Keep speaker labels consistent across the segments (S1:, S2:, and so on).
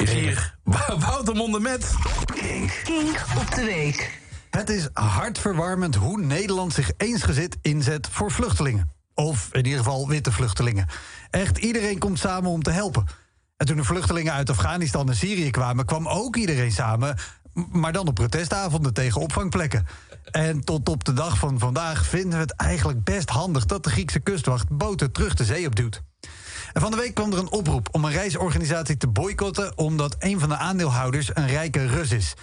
S1: is hier Wouter Monde met...
S2: Kink. Kink op de week.
S3: Het is hartverwarmend hoe Nederland zich eensgezind inzet voor vluchtelingen. Of in ieder geval witte vluchtelingen. Echt iedereen komt samen om te helpen. En toen de vluchtelingen uit Afghanistan en Syrië kwamen... kwam ook iedereen samen, maar dan op protestavonden tegen opvangplekken. En tot op de dag van vandaag vinden we het eigenlijk best handig... dat de Griekse kustwacht boten terug de zee opduwt. En van de week kwam er een oproep om een reisorganisatie te boycotten... omdat een van de aandeelhouders een rijke Rus is...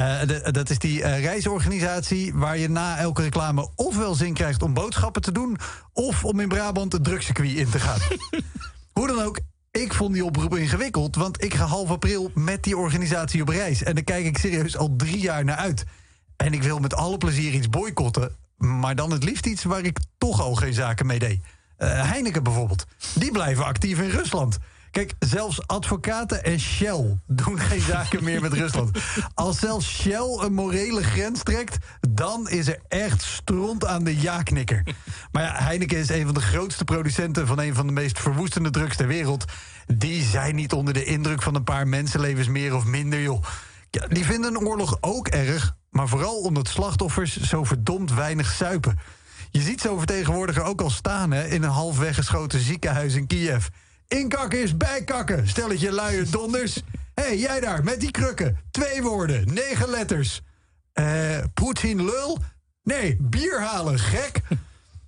S3: Uh, dat is die uh, reisorganisatie waar je na elke reclame ofwel zin krijgt om boodschappen te doen, of om in Brabant het drugscircuit in te gaan. Hoe dan ook, ik vond die oproep ingewikkeld, want ik ga half april met die organisatie op reis. En daar kijk ik serieus al drie jaar naar uit. En ik wil met alle plezier iets boycotten, maar dan het liefst iets waar ik toch al geen zaken mee deed. Uh, Heineken bijvoorbeeld. Die blijven actief in Rusland. Kijk, zelfs advocaten en Shell doen geen zaken meer met Rusland. Als zelfs Shell een morele grens trekt, dan is er echt stront aan de ja-knikker. Maar ja, Heineken is een van de grootste producenten van een van de meest verwoestende drugs ter wereld. Die zijn niet onder de indruk van een paar mensenlevens meer of minder, joh. Die vinden een oorlog ook erg, maar vooral omdat slachtoffers zo verdomd weinig suipen. Je ziet zo'n vertegenwoordiger ook al staan hè, in een half weggeschoten ziekenhuis in Kiev. Inkakken is bijkakken. Stelletje luie donders. Hé, hey, jij daar, met die krukken. Twee woorden, negen letters. Eh, Poetin lul? Nee, bier halen, gek.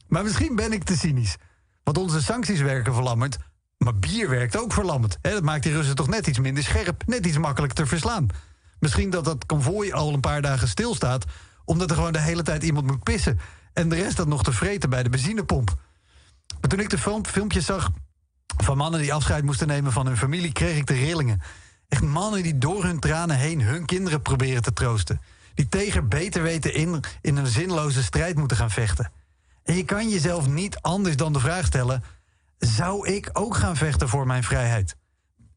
S3: Maar misschien ben ik te cynisch. Want onze sancties werken verlammend. Maar bier werkt ook verlammend. dat maakt die Russen toch net iets minder scherp. Net iets makkelijk te verslaan. Misschien dat dat konvooi al een paar dagen stilstaat... omdat er gewoon de hele tijd iemand moet pissen. En de rest dat nog te vreten bij de benzinepomp. Maar toen ik de film, filmpjes zag van mannen die afscheid moesten nemen van hun familie, kreeg ik de rillingen. Echt mannen die door hun tranen heen hun kinderen proberen te troosten. Die tegen beter weten in, in een zinloze strijd moeten gaan vechten. En je kan jezelf niet anders dan de vraag stellen: zou ik ook gaan vechten voor mijn vrijheid?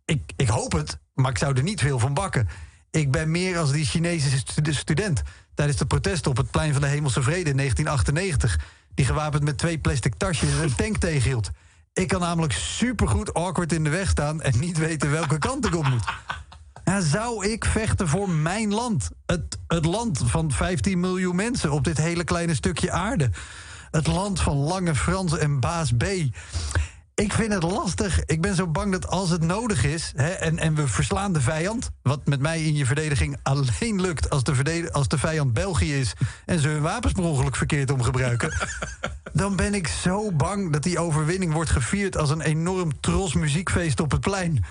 S3: Ik, ik hoop het, maar ik zou er niet veel van bakken. Ik ben meer als die Chinese student tijdens de protesten op het plein van de Hemelse Vrede in 1998, die gewapend met twee plastic tasjes een tank tegenhield. Ik kan namelijk supergoed awkward in de weg staan en niet weten welke kant ik op moet. Zou ik vechten voor mijn land? Het, het land van 15 miljoen mensen op dit hele kleine stukje aarde. Het land van Lange Frans en Baas B. Ik vind het lastig. Ik ben zo bang dat als het nodig is... Hè, en, en we verslaan de vijand... wat met mij in je verdediging alleen lukt... als de, als de vijand België is... en ze hun wapens per ongeluk verkeerd om gebruiken... dan ben ik zo bang dat die overwinning wordt gevierd... als een enorm tros muziekfeest op het plein.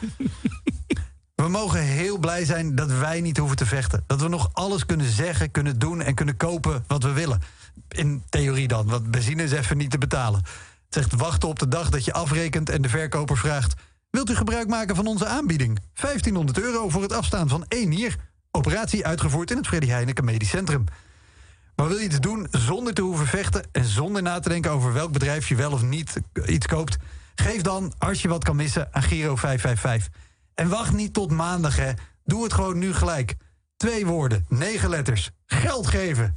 S3: We mogen heel blij zijn dat wij niet hoeven te vechten. Dat we nog alles kunnen zeggen, kunnen doen en kunnen kopen wat we willen. In theorie dan, want benzine is even niet te betalen. Het zegt wachten op de dag dat je afrekent en de verkoper vraagt... Wilt u gebruik maken van onze aanbieding? 1500 euro voor het afstaan van één nier. Operatie uitgevoerd in het Freddy Heineken Medisch Centrum. Maar wil je iets doen zonder te hoeven vechten... en zonder na te denken over welk bedrijf je wel of niet iets koopt... geef dan, als je wat kan missen, aan Giro 555. En wacht niet tot maandag, hè. Doe het gewoon nu gelijk. Twee woorden, negen letters. Geld geven.